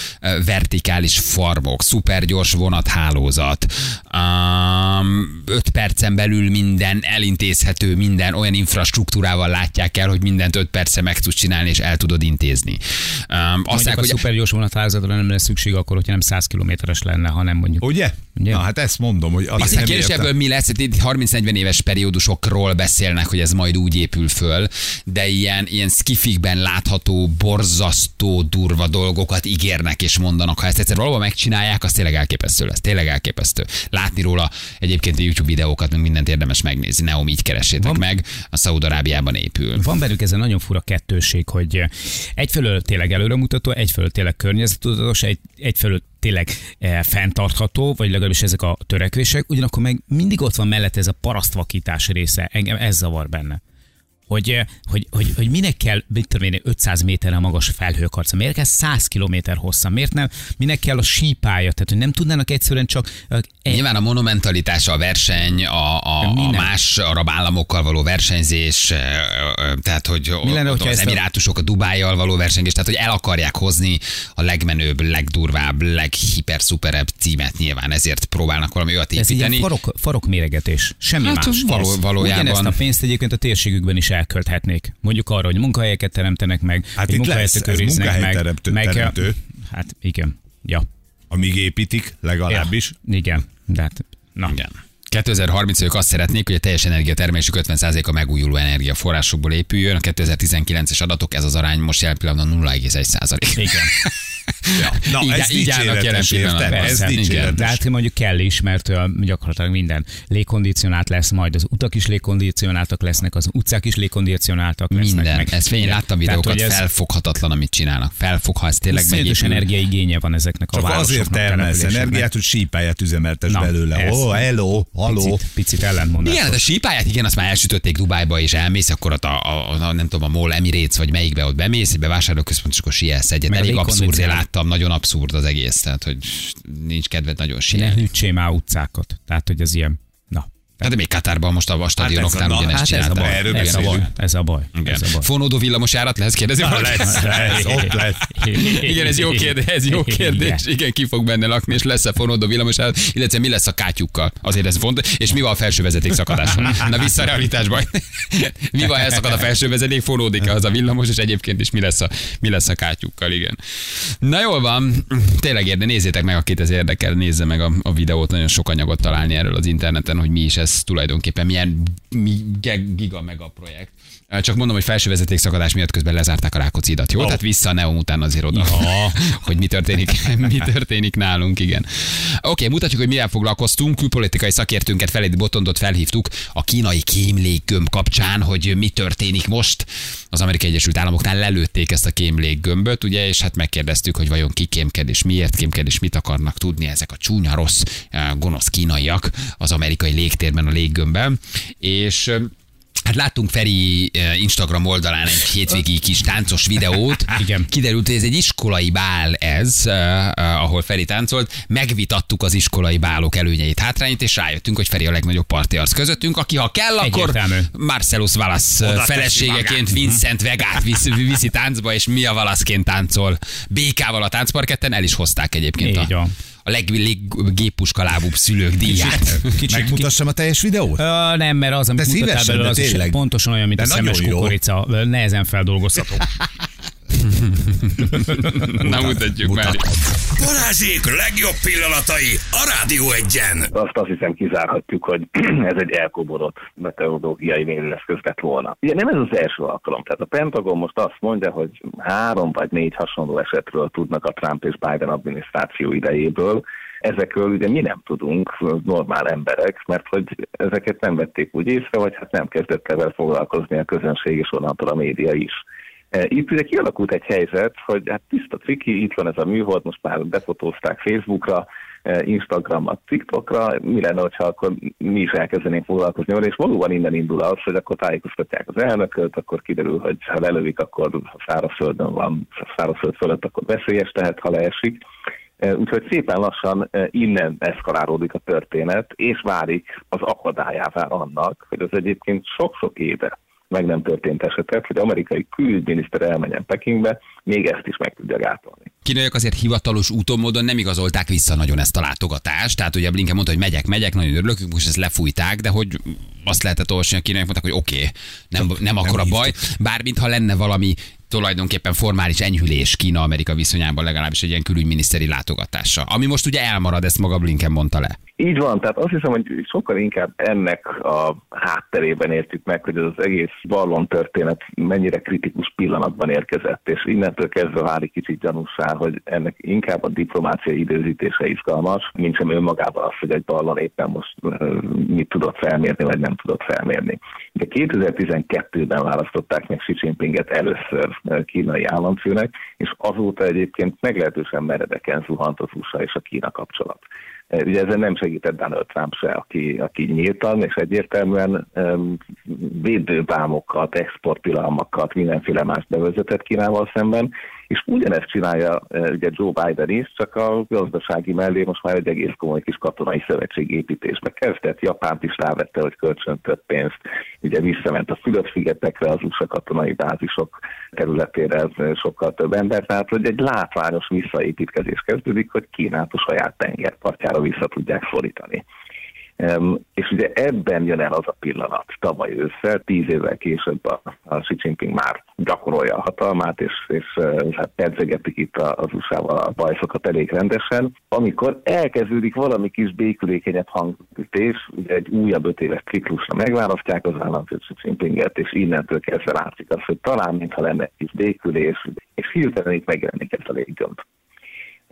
vertikális farmok, szupergyors vonathálózat, 5 percen belül minden elintézhető, minden olyan infrastruktúrával látják el, hogy mindent 5 perce meg tudsz csinálni és el tudod intézni. Um, aztán, a hogy szupergyors vonathálózatra nem lesz szükség akkor, hogyha nem 100 kilométeres lenne, hanem mondjuk Ugye? Ugye? Na hát ezt mondom, hogy azt Aztán nem kérdés ebből mi lesz, itt 30-40 éves periódusokról beszélnek, hogy ez majd úgy épül föl, de ilyen, ilyen skifikben látható, borzasztó, durva dolgokat ígérnek és mondanak. Ha ezt egyszer valahol megcsinálják, az tényleg elképesztő lesz. Tényleg elképesztő. Látni róla egyébként a YouTube videókat, meg mindent érdemes megnézni. Neom így keressétek Van- meg. A Szaúd-Arábiában épül. Van bennük ez a nagyon fura kettőség, hogy egyfelől tényleg előremutató, egyfelől tényleg környezettudatos, egy, egyfelől tényleg eh, fenntartható, vagy legalábbis ezek a törekvések, ugyanakkor meg mindig ott van mellett ez a parasztvakítás része, engem ez zavar benne. Hogy, eh, hogy, hogy, hogy minek kell, mit tudom én, 500 méterre magas felhőkarca, miért kell 100 kilométer hossza, miért nem, minek kell a sípája, tehát hogy nem tudnának egyszerűen csak eh, egy, Nyilván a monumentalitás, a verseny, a, a, a más arab államokkal való versenyzés, ö, tehát hogy Mi lenne, az emirátusok a Dubájjal való versengés, tehát hogy el akarják hozni a legmenőbb, legdurvább, leghiperszuperebb címet nyilván, ezért próbálnak valami olyat Ez ilyen építeni. farok, farok méregetés. Semmi Hát, más. való- valójában. Ugyanezt a pénzt egyébként a térségükben is elkölthetnék. Mondjuk arra, hogy munkahelyeket teremtenek meg, Hát itt munkahelyet lesz, ez meg. munkahelyteremtő- meg teremtő. Hát igen. Ja. Amíg építik, legalábbis. Ja. Igen. De hát, na. Igen. 2030 ők azt szeretnék, hogy a teljes energiatermelésük 50%-a megújuló energiaforrásokból épüljön. A 2019-es adatok, ez az arány most jelen pillanatban 0,1%. Igen. Na, Így- ez így állnak jelen pillanatban. Ez igen. De hát mondjuk kell is, mert gyakorlatilag minden légkondicionált lesz majd, az utak is légkondicionáltak lesznek, az utcák is légkondicionáltak lesznek. Minden. Meg. Ez fény, láttam videókat, Tehát, ez felfoghatatlan, amit csinálnak. Felfog, ha ez tényleg iszonyatos megépül. energiaigénye van ezeknek a Csak azért városoknak, termelsz energiát, hogy sípáját üzemeltes Na, belőle. Ó, oh, hello, haló. Picit, picit ellentmondás. Igen, de a sípáját, igen, azt már elsütötték Dubájba, és elmész, akkor ott a, a, a, nem tudom, a MOL Emirates, vagy melyikbe ott bemész, bevásárlóközpont, és akkor sielsz egyet. Elég abszurd. Láttam, nagyon abszurd az egész, tehát hogy nincs kedved nagyon Ne sielni. hűtsé már utcákat. Tehát, hogy ez ilyen... Na. Hát de még Katárban most a stadionoknál na, ugyanezt Hát ez a baj. Erről Ez a baj. Ez a baj. Igen. Ez a baj. Fonódó villamos árat lesz kérdezni? valaki? lesz, lesz, ott lesz. Igen, ez jó kérdés, ez jó kérdés. Igen, ki fog benne lakni, és lesz-e fonódó villamos árat, illetve mi lesz a kátyukkal. Azért ez fontos. És mi van a felső vezeték szakadáson? Na vissza a realitásba. Mi van, elszakad a felső vezeték, fonódik az a villamos, és egyébként is mi lesz a, mi lesz a kátyukkal, igen. Na jól van, tényleg érde, nézzétek meg, akit ez érdekel, nézze meg a, a videót, nagyon sok anyagot találni erről az interneten, hogy mi is ez tulajdonképpen, milyen giga mega projekt. Csak mondom, hogy felső vezeték szakadás miatt közben lezárták a Rákóczi hidat, jó? Ó. Tehát vissza a Neom után azért oda, hogy mi történik, mi történik nálunk, igen. Oké, mutatjuk, hogy mivel foglalkoztunk. Külpolitikai szakértőnket Feledi Botondot felhívtuk a kínai kémléggömb kapcsán, hogy mi történik most. Az Amerikai Egyesült Államoknál lelőtték ezt a kémléggömböt, ugye, és hát megkérdeztük, hogy vajon ki kémked és miért kémked és mit akarnak tudni ezek a csúnya, rossz, eh, gonosz kínaiak az amerikai légtérben, a léggömbben. És eh, Hát láttunk Feri Instagram oldalán egy hétvégi kis táncos videót. Igen. Kiderült, hogy ez egy iskolai bál ez, ahol Feri táncolt. Megvitattuk az iskolai bálok előnyeit, hátrányait, és rájöttünk, hogy Feri a legnagyobb partiarc közöttünk, aki ha kell, akkor Egyértelmű. Marcellus teszi feleségeként. Vincent Vegát visz, viszi táncba, és Mia Wallaceként táncol békával a táncparketten. El is hozták egyébként Így a. a leggéppuskalábúbb szülők díját. Megmutassam a teljes videót? Ö, nem, mert az, amit mutattál szívesen, belőle, az is pontosan olyan, mint De a szemes jó. kukorica, ö, nehezen feldolgozható. Na mutatjuk már. Balázsék legjobb pillanatai a Rádió egyen. azt azt hiszem kizárhatjuk, hogy ez egy elkoborott meteorológiai mérőeszköz lett volna. Ugye nem ez az első alkalom, tehát a Pentagon most azt mondja, hogy három vagy négy hasonló esetről tudnak a Trump és Biden adminisztráció idejéből, Ezekről ugye mi nem tudunk, normál emberek, mert hogy ezeket nem vették úgy észre, vagy hát nem kezdett el vele foglalkozni a közönség, és onnantól a média is. E, Itt ugye kialakult egy helyzet, hogy hát tiszta ciki, itt van ez a műhold, most már befotózták Facebookra, e, Instagramra, TikTokra, mi lenne, hogyha akkor mi is elkezdenénk foglalkozni vele, és valóban innen indul az, hogy akkor tájékoztatják az elnököt, akkor kiderül, hogy ha lelövik, akkor ha szárazföldön van, ha szárazföld fölött, akkor veszélyes, tehát ha leesik. E, Úgyhogy szépen lassan innen eszkalálódik a történet, és válik az akadályává annak, hogy az egyébként sok-sok éve meg nem történt esetet, hogy amerikai külügyminiszter elmenjen Pekingbe, még ezt is meg tudja gátolni. Kínaiak azért hivatalos úton módon nem igazolták vissza nagyon ezt a látogatást. Tehát ugye Blinken mondta, hogy megyek, megyek, nagyon örülök, most ezt lefújták, de hogy azt lehetett olvasni, a kínaiak mondták, hogy oké, okay, nem, nem akkor a baj. Bármint ha lenne valami tulajdonképpen formális enyhülés Kína-Amerika viszonyában legalábbis egy ilyen külügyminiszteri látogatása. Ami most ugye elmarad, ezt maga Blinken mondta le. Így van, tehát azt hiszem, hogy sokkal inkább ennek a hátterében értjük meg, hogy az egész ballon történet mennyire kritikus pillanatban érkezett, és innentől kezdve válik kicsit gyanúsá, hogy ennek inkább a diplomáciai időzítése izgalmas, mint sem önmagában az, hogy egy ballon éppen most mit tudott felmérni, vagy nem tudott felmérni. De 2012-ben választották meg Xi Jinpinget először kínai államfőnek, és azóta egyébként meglehetősen meredeken zuhant az USA és a Kína kapcsolat. Ugye ezen nem segített Donald Trump se, aki, aki nyíltan és egyértelműen um, védőbámokat, exporttilalmakat, mindenféle más bevezetett Kínával szemben, és ugyanezt csinálja ugye Joe Biden is, csak a gazdasági mellé most már egy egész komoly kis katonai szövetség építésbe kezdett. Japánt is rávette, hogy kölcsöntött pénzt. Ugye visszament a Fülöp-szigetekre, az USA katonai bázisok területére sokkal több ember. Tehát, hogy egy látványos visszaépítkezés kezdődik, hogy Kínát a saját tengerpartjára vissza tudják szorítani. És ugye ebben jön el az a pillanat tavaly ősszel, tíz évvel később a, a Xi Jinping már gyakorolja a hatalmát, és, és hát pedzegetik itt az USA-val a bajszokat elég rendesen, amikor elkezdődik valami kis békülékenyebb hangütés, ugye egy újabb öt éves ciklusra megválasztják az államfőt Xi Jinpinget, és innentől kezdve látszik az, hogy talán mintha lenne egy kis békülés, és hirtelen itt megjelenik ez a léggömb.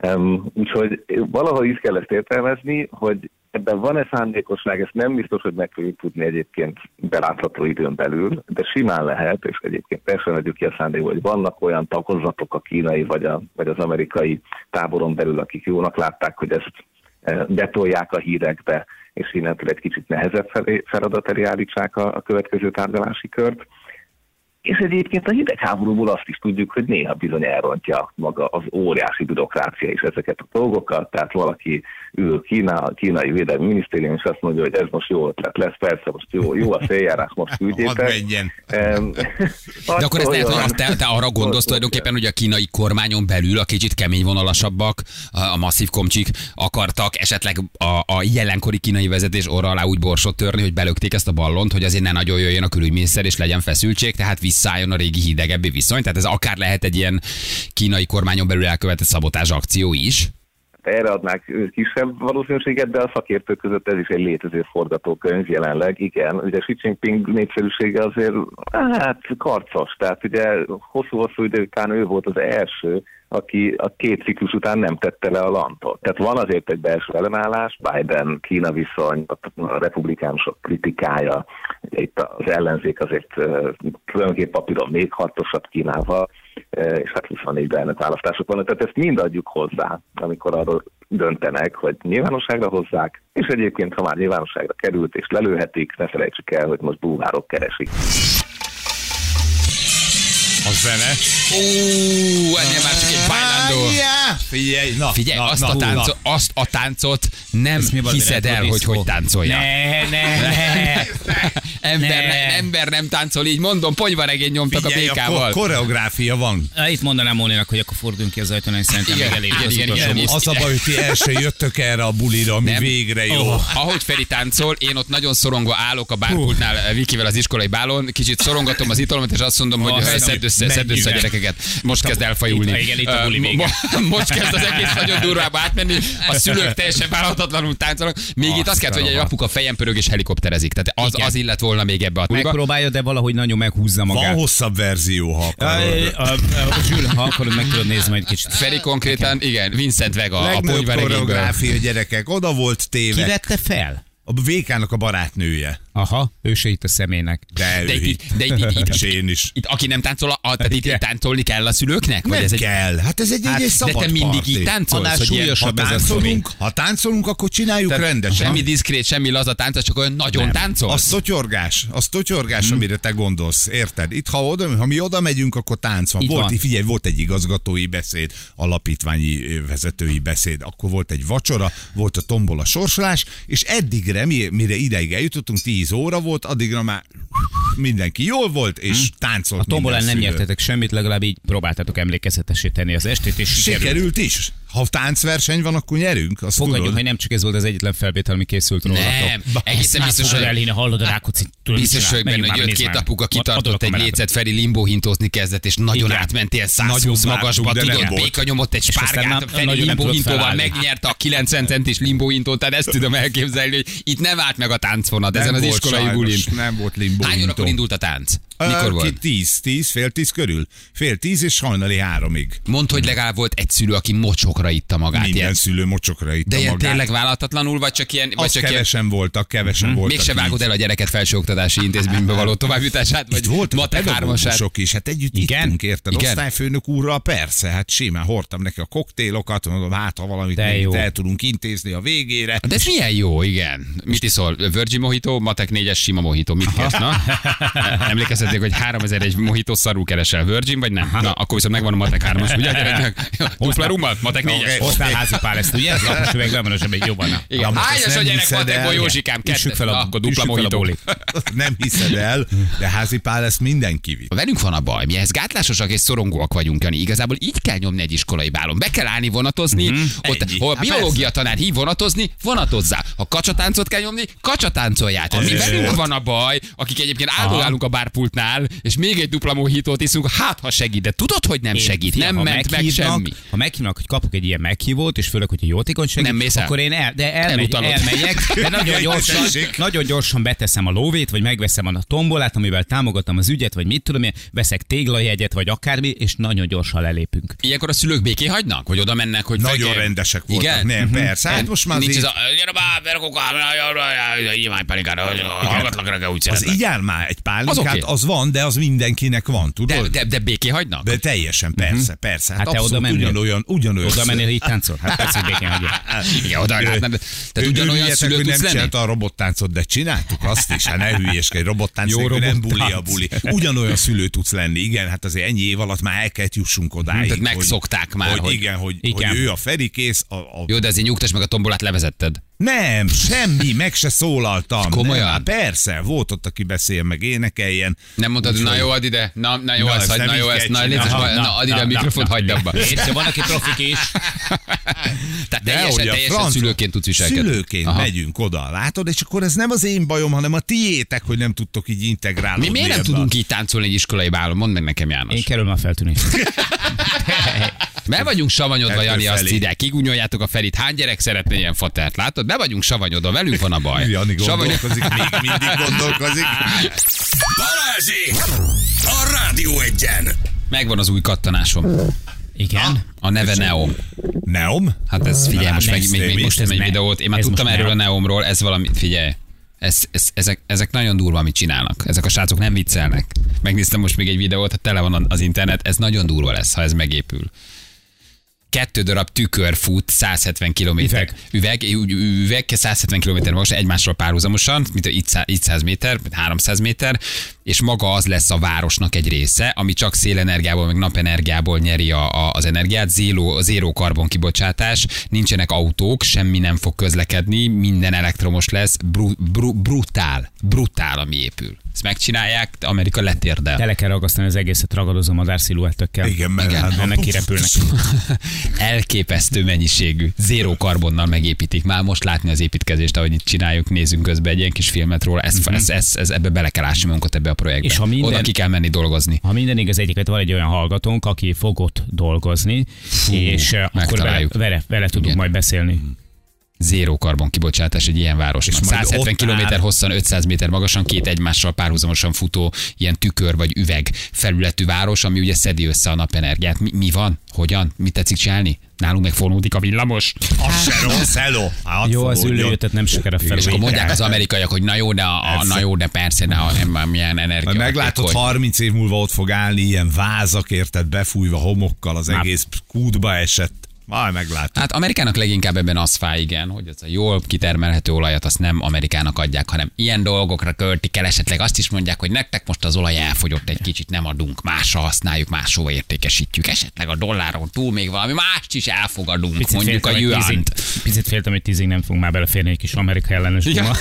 Um, úgyhogy valahol is kell ezt értelmezni, hogy ebben van-e szándékosság, ezt nem biztos, hogy meg fogjuk tudni egyébként belátható időn belül, de simán lehet, és egyébként persze vegyük ki a szándék, hogy vannak olyan tagozatok a kínai vagy, a, vagy az amerikai táboron belül, akik jónak látták, hogy ezt e, betolják a hírekbe, és innentől egy kicsit nehezebb feladat elé állítsák a, a következő tárgyalási kört. És egyébként a hidegháborúból azt is tudjuk, hogy néha bizony elrontja maga az óriási bürokrácia is ezeket a dolgokat, tehát valaki ül Kína, a kínai védelmi minisztérium, és azt mondja, hogy ez most jó ötlet lesz, persze most jó, jó a széljárás, most küldjétek. De akkor ez lehet, hogy te, te arra gondolsz tulajdonképpen, hogy a kínai kormányon belül a kicsit kemény vonalasabbak, a, a masszív komcsik akartak esetleg a, a jelenkori kínai vezetés orra alá úgy borsot törni, hogy belökték ezt a ballont, hogy azért ne nagyon jöjjön a külügyminiszter és legyen feszültség, tehát visszálljon a régi hidegebbi viszony. Tehát ez akár lehet egy ilyen kínai kormányon belül elkövetett szabotás akció is erre adnák kisebb valószínűséget, de a szakértők között ez is egy létező forgatókönyv jelenleg. Igen, ugye Xi Jinping népszerűsége azért hát karcos, tehát ugye hosszú-hosszú idő után ő volt az első, aki a két ciklus után nem tette le a lantot. Tehát van azért egy belső ellenállás, Biden-Kína viszony, a republikánusok kritikája, itt az ellenzék azért tulajdonképpen papíron még hatosabb Kínával, és hát 24-ben elnök választások vannak, tehát ezt mind adjuk hozzá, amikor arról döntenek, hogy nyilvánosságra hozzák, és egyébként, ha már nyilvánosságra került és lelőhetik, ne felejtsük el, hogy most búvárok keresik. A zene. Ó, ennél már csak egy bailando. Figyelj, na, Figyelj, na, azt, na, a táncot, na. azt a táncot nem hiszed el, hogy hogy táncolja. Ne, ne, ne. Ember, Ne. ember nem táncol, így mondom, ponyvaregény nyomtak Figyelj, a a békával. ko- koreográfia van. Itt mondanám Móninak, hogy akkor forduljunk ki az ajtón, és szerintem Igen, még elég igen, az igen, igen. busz. Az a baj, hogy ti el se jöttök erre a bulira, ami Nem. végre jó. Oh. Ahogy Feri táncol, én ott nagyon szorongva állok a bárpultnál. Vikivel az iskolai bálon, kicsit szorongatom az italomat, és azt mondom, hogy szedd össze, szedd össze a gyerekeket. Most kezd elfajulni. Igen, itt a buli Most kezd az egész nagyon durvába átmenni, a szülők teljesen vállalhatatlanul táncolnak. Még itt azt kell, hogy egy apuka fejen pörög és helikopterezik. Tehát az, Igen. az illet volna még ebbe a tuliba. Megpróbálja, de valahogy nagyon meghúzza Van magát. hosszabb verzió, ha akarod. a- a- Zsül, ha akarod, meg tudod nézni majd kicsit. Feri konkrétan, igen, Vincent Vega a Legnagyobb ponyvaregényből. koreográfia gyerekek, oda volt Ki téve. vette fel? A VK-nak a barátnője. Aha, ő se itt a személynek. De, De ő itt, itt, de itt, itt, itt, és én is. itt, aki nem táncol, a, tehát itt, itt táncolni kell a szülőknek? Vagy Nem ez egy, kell. Hát ez egy, Hát, egy, egy de szabad te mindig parti. így táncolsz, Annál hogy ilyen, Ha ez táncolunk, ha táncolunk, akkor csináljuk tehát rendesen. semmi diszkrét, semmi laza tánc, csak olyan nagyon Nem. táncol. A szotyorgás, a szotyorgás, amire te gondolsz, érted? Itt, ha, oda, ha mi oda megyünk, akkor tánc van. Itt volt, van. Figyelj, volt egy igazgatói beszéd, alapítványi vezetői beszéd, akkor volt egy vacsora, volt a tombola sorsolás, és eddigre, mi- mire ideig eljutottunk, 10 óra volt, addigra már mindenki jól volt, és táncolt A tombolán nem szülő. nyertetek semmit, legalább így próbáltátok emlékezetesé tenni az estét, és sikerült. Sikerült is. Ha táncverseny van, akkor nyerünk. Azt Fogadjuk, tudod. hogy nem csak ez volt az egyetlen felvétel, ami készült rólatok. Nem, egészen biztos, hogy Elhíne, hallod a Rákóczi Biztos vagyok benne, hogy jött két apuka, a kitartott egy lécet Feri limbóhintózni kezdett, és nagyon Igen. átmentél 120 Nagyon magasba, tudod, béka nyomott egy spárgát, nem- Feri limbóhintóval felállni. megnyerte a 90 centis limbóhintót, tehát ezt tudom elképzelni, hogy itt nem állt meg a táncvonat ezen az iskolai bulin. Nem volt limbó. Hány órakor indult a tánc? Mikor Ki volt? tíz, tíz, fél tíz körül. Fél tíz és hajnali háromig. Mondd, hogy legalább volt egy szülő, aki mocsokra itta magát. Minden Ilyen. szülő mocsokra itt De ilyen magát. tényleg vállalhatatlanul, vagy csak ilyen, vagy csak ilyen kevesen voltak, kevesen voltak. Mégse vágod el a gyereket felsőoktatási intézménybe való továbbjutását, vagy Itt voltak a pedagógusok is, hát együtt Igen? ittunk, érted? Igen. Osztályfőnök úrral persze, hát simán hordtam neki a koktélokat, mondom, hát ha valamit még el tudunk intézni a végére. De ez milyen jó, igen. Mit iszol? Virgin Mojito, Matek 4-es sima Mojito. Mit kérsz, na? Emlékezhetnék, hogy 3000 egy Mojito szarul keresel. Virgin, vagy nem? Na, akkor viszont megvan a Matek 3-as, ugye? gyerekek? Dupla rummal, Matek 4-es. Hoztál házi pár ezt, ugye? Lapos a zsebben, jó van. Igen. Na, most Hányas a nem gyerek hiszed matekból, el. Józsikám? Üssük Kettő. fel a- akkor dupla Mojito. Nem hiszed el, de házi pál ezt mindenki vitt. Velünk van a baj, mi ehhez gátlásosak és szorongóak vagyunk, Jani. Igazából így kell nyomni egy iskolai bálon. Be kell állni vonatozni, mm-hmm. ott, Ennyi. hol a Hát biológia tanár hív vonatozni, vonatozzá. Ha kacsatáncot kell nyomni, kacsatáncolját. Mi Azért. velünk van a baj, akik egyébként áldogálunk a bárpultnál, és még egy dupla mohitót iszunk, hát ha segít, de tudod, hogy nem Én- segít, figyelj, nem ha ment meg semmi. Ha meghívnak, hogy kapok egy ilyen meghívót, és főleg, hogyha jótékony segít, Nem mész el? akkor én el, de elmegy, elmegyek, de nagyon gyorsan, nagyon gyorsan beteszem a lóvét, vagy megveszem a tombolát, amivel támogatom az ügyet, vagy mit tudom én, veszek téglajegyet, vagy akármi, és nagyon gyorsan lelépünk. Ilyenkor a szülők béké hagynak, hogy oda mennek, hogy Nagyon fekje- rendesek voltak. Igen? Nem, persze. Hát most már Nincs ez a, Az igyál már egy pálinkát, az van, de az mindenkinek van, De, tudod? de, de béké hagynak? De teljesen, persze, persze. Hát, Hát te oda mennél? ugyanolyan, ugyanolyan. Oda mennél, így táncol? Hát persze, hogy békén hagyja. Igen, oda látnád. Tehát ugyanolyan szülő hogy tudsz nem lenni? a robottáncot, de csináltuk azt is, hát ne hülyeskedj, robottánc Jó nélkül nem buli a buli. Ugyanolyan szülő tudsz lenni, igen, hát azért ennyi év alatt már el kellett jussunk odáig. Tehát megszokták már, hogy, hogy- igen, hogy, Igen. hogy ő a Feri kész, a, a Jó, de azért nyugtass meg a tombolát levezetted. Nem, semmi, meg se szólaltam. Komolyan? Nem, hát persze, volt ott, aki beszél, meg énekeljen. Nem mondtad, hogy na jó, add ide, na, na jó, Na, ezt hagyd, na jó, ezt, na, szíves, Aha, na, add ide a na, mikrofont, na, hagyd na. abba. Értse, van, aki profik is. Tehát De teljesen, teljesen szülőként tudsz viselkedni. Szülőként Aha. megyünk oda, látod, és akkor ez nem az én bajom, hanem a tiétek, hogy nem tudtok így integrálódni. Mi miért nem tudunk így táncolni egy iskolai bálon? Mondd meg nekem, János. Én kerülöm a feltűnést. Be vagyunk savanyodva, Jani, azt ide. Kigunyoljátok a Ferit. Hány gyerek szeretné ilyen fatert? Látod? Be vagyunk savanyodva, velünk van a baj. Jani gondolkozik, még mindig gondolkozik. Balázsi! A Rádió egyen! Megvan az új kattanásom. Igen. A neve Neom. Neom? Hát ez figyelj, most meg, még, még most Ez egy videót. Én már ez tudtam erről a Neom. Neomról, ez valami, figyelj. Ez, ez, ezek, ezek nagyon durva, amit csinálnak. Ezek a srácok nem viccelnek. Megnéztem most még egy videót, tele van az internet, ez nagyon durva lesz, ha ez megépül. Kettő darab tükör fut 170 km. Üveg. Üveg, üveg, üveg 170 km magas, egymásról párhuzamosan, mint így 100 méter, 300 méter, és maga az lesz a városnak egy része, ami csak szélenergiából, meg napenergiából nyeri a, a, az energiát, zéró, zéró karbon kibocsátás, nincsenek autók, semmi nem fog közlekedni, minden elektromos lesz, bru, bru, brutál, brutál, ami épül. Ezt megcsinálják, de Amerika letérdel. Tele kell ragasztani az egészet ragadozó madár sziluettökkel. Igen, mert Igen. hát Ennek kirepülnek. Elképesztő mennyiségű, zéró karbonnal megépítik. Már most látni az építkezést, ahogy itt csináljuk, nézzünk közben egy ilyen kis filmet róla. Ez, ez, ez, ez ebbe bele kell ásni magunkat ebbe a projektbe. És ha minden- Oda ki kell menni dolgozni. Ha minden igaz, egyiket van egy olyan hallgatónk, aki fogott dolgozni, és eh, akkor vele, vele, vele tudunk Igen. majd beszélni. Zéró karbon kibocsátás egy ilyen majd 170 ott km áll- hosszan, 500 méter magasan, két egymással párhuzamosan futó ilyen tükör vagy üveg felületű város, ami ugye szedi össze a napenergiát. Mi, mi van? Hogyan? Mit tetszik csinálni? Nálunk megfonódik a villamos. Az se rossz, hello. Hát, Jó, az ülőjötet nem sokára És akkor mondják az amerikaiak, hogy na jó, de, a, na jó, de persze, de a, nem, milyen energia. Meglátod, hatékony. 30 év múlva ott fog állni ilyen vázak, érted, befújva homokkal, az Már- egész kútba esett. Majd meglátod. Hát Amerikának leginkább ebben az fáj, igen, hogy az a jól kitermelhető olajat azt nem Amerikának adják, hanem ilyen dolgokra költik el, esetleg azt is mondják, hogy nektek most az olaj elfogyott egy kicsit, nem adunk, másra használjuk, máshova értékesítjük, esetleg a dolláron túl még valami mást is elfogadunk, Picit mondjuk a féltem, juant. picit féltem, hogy tízig nem fogunk már beleférni egy kis Amerika ellenes Ja.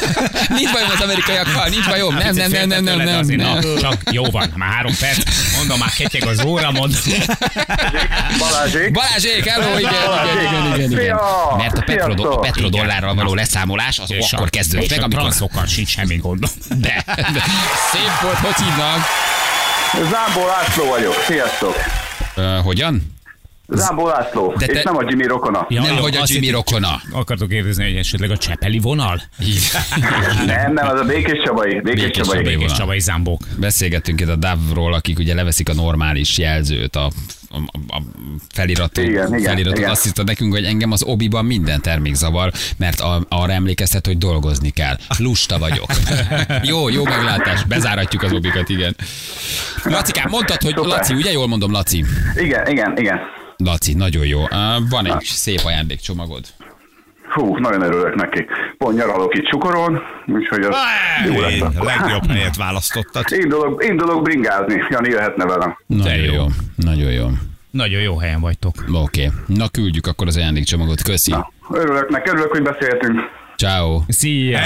nincs bajom az amerikaiakkal, nincs bajom, nem, nem, nem, nem, nem, nem, nem, Csak jó van, már három perc. Mondom, már ketyeg az óra, mond. Balázsék. Balázsék, hello, igen, igen, igen, igen! Mert a petro, Sziasztok! petrodollárral való leszámolás az És akkor kezdődött meg, amikor... transzokkal sincs semmi gondom. De, de, szép volt, hogy hívnak? Zámbó László vagyok. Sziasztok. Uh, hogyan? Zámbó László. De te- És nem a Jimmy Rokona. Ja, nem, jó, hogy a Jimmy rokona. Akartok kérdezni, hogy esetleg a Csepeli vonal? Nem, nem, az a Békés Csabai. Békés, Békés Csabai. Csabai. És vonal. Csabai Zámbók. Beszélgettünk itt a DAV-ról, akik ugye leveszik a normális jelzőt, a, a, a feliratot. Igen, feliratot. igen. Azt hiszed nekünk, hogy engem az obiban minden termék zavar, mert a, arra emlékeztet, hogy dolgozni kell. Lusta vagyok. jó, jó meglátás. Bezáratjuk az obikat, igen. Lacikám, mondtad, hogy Szuper. Laci, ugye jól mondom, Laci? Igen, igen, igen. Laci, nagyon jó. Van egy szép ajándékcsomagod. Hú, nagyon örülök neki. Pont nyaralok itt Csukoron, úgyhogy az jó lesz Én akkor. legjobb helyet választottad. Indulok, indulok bringázni. Jani jöhetne velem. Nagyon jó. jó. Nagyon jó. Nagyon jó helyen vagytok. Oké. Okay. Na küldjük akkor az ajándékcsomagot. Köszi. Na, örülök neki, örülök, hogy beszéltünk. Ciao. Szia!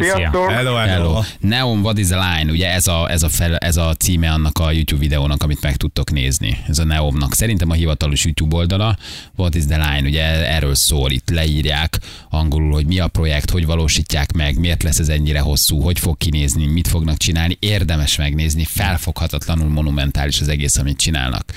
Sziasztok! Hello, hello. Hello. Neon What is the Line, ugye ez a, ez, a fel, ez a címe annak a YouTube videónak, amit meg tudtok nézni. Ez a Neomnak. Szerintem a hivatalos YouTube oldala. What is the Line, ugye erről szól. Itt leírják angolul, hogy mi a projekt, hogy valósítják meg, miért lesz ez ennyire hosszú, hogy fog kinézni, mit fognak csinálni. Érdemes megnézni, felfoghatatlanul monumentális az egész, amit csinálnak.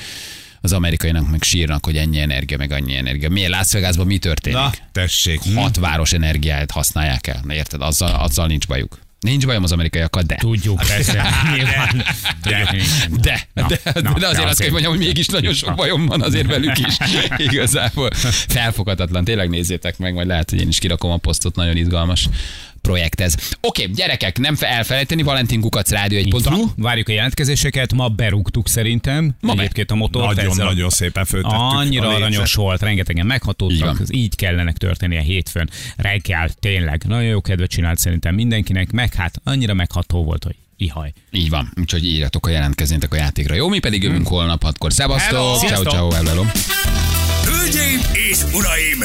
Az amerikainak meg sírnak, hogy ennyi energia, meg annyi energia. Miért Las Vegasban mi történik? Na, tessék. hat város energiáját használják el. Na, érted? Azzal, azzal nincs bajuk. Nincs bajom az amerikaiakkal, de. Tudjuk, persze. Nyilván. De, de, Na, de, na, de azért de azt kell mondjam, hogy mégis nagyon sok bajom van azért velük is. Igazából felfoghatatlan. Tényleg nézzétek meg, majd lehet, hogy én is kirakom a posztot, nagyon izgalmas projekt ez. Oké, gyerekek, nem fe- elfelejteni, Valentin Kukac Rádió Így 1.hu. van. Várjuk a jelentkezéseket, ma berúgtuk szerintem. Ma Egyébként a motort. ezzel- Nagyon-nagyon szépen föltettük Annyira a aranyos volt, rengetegen Így meghatódtak, ez így kellenek történnie hétfőn. Reggel, tényleg, nagyon jó kedvet csinált szerintem mindenkinek, meg hát annyira megható volt, hogy ihaj. Így van, úgyhogy írjatok a jelentkeznétek a játékra. Jó, mi pedig jövünk holnap hatkor. Szevasztok! Ciao, ciao, hello. Hölgyeim és uraim!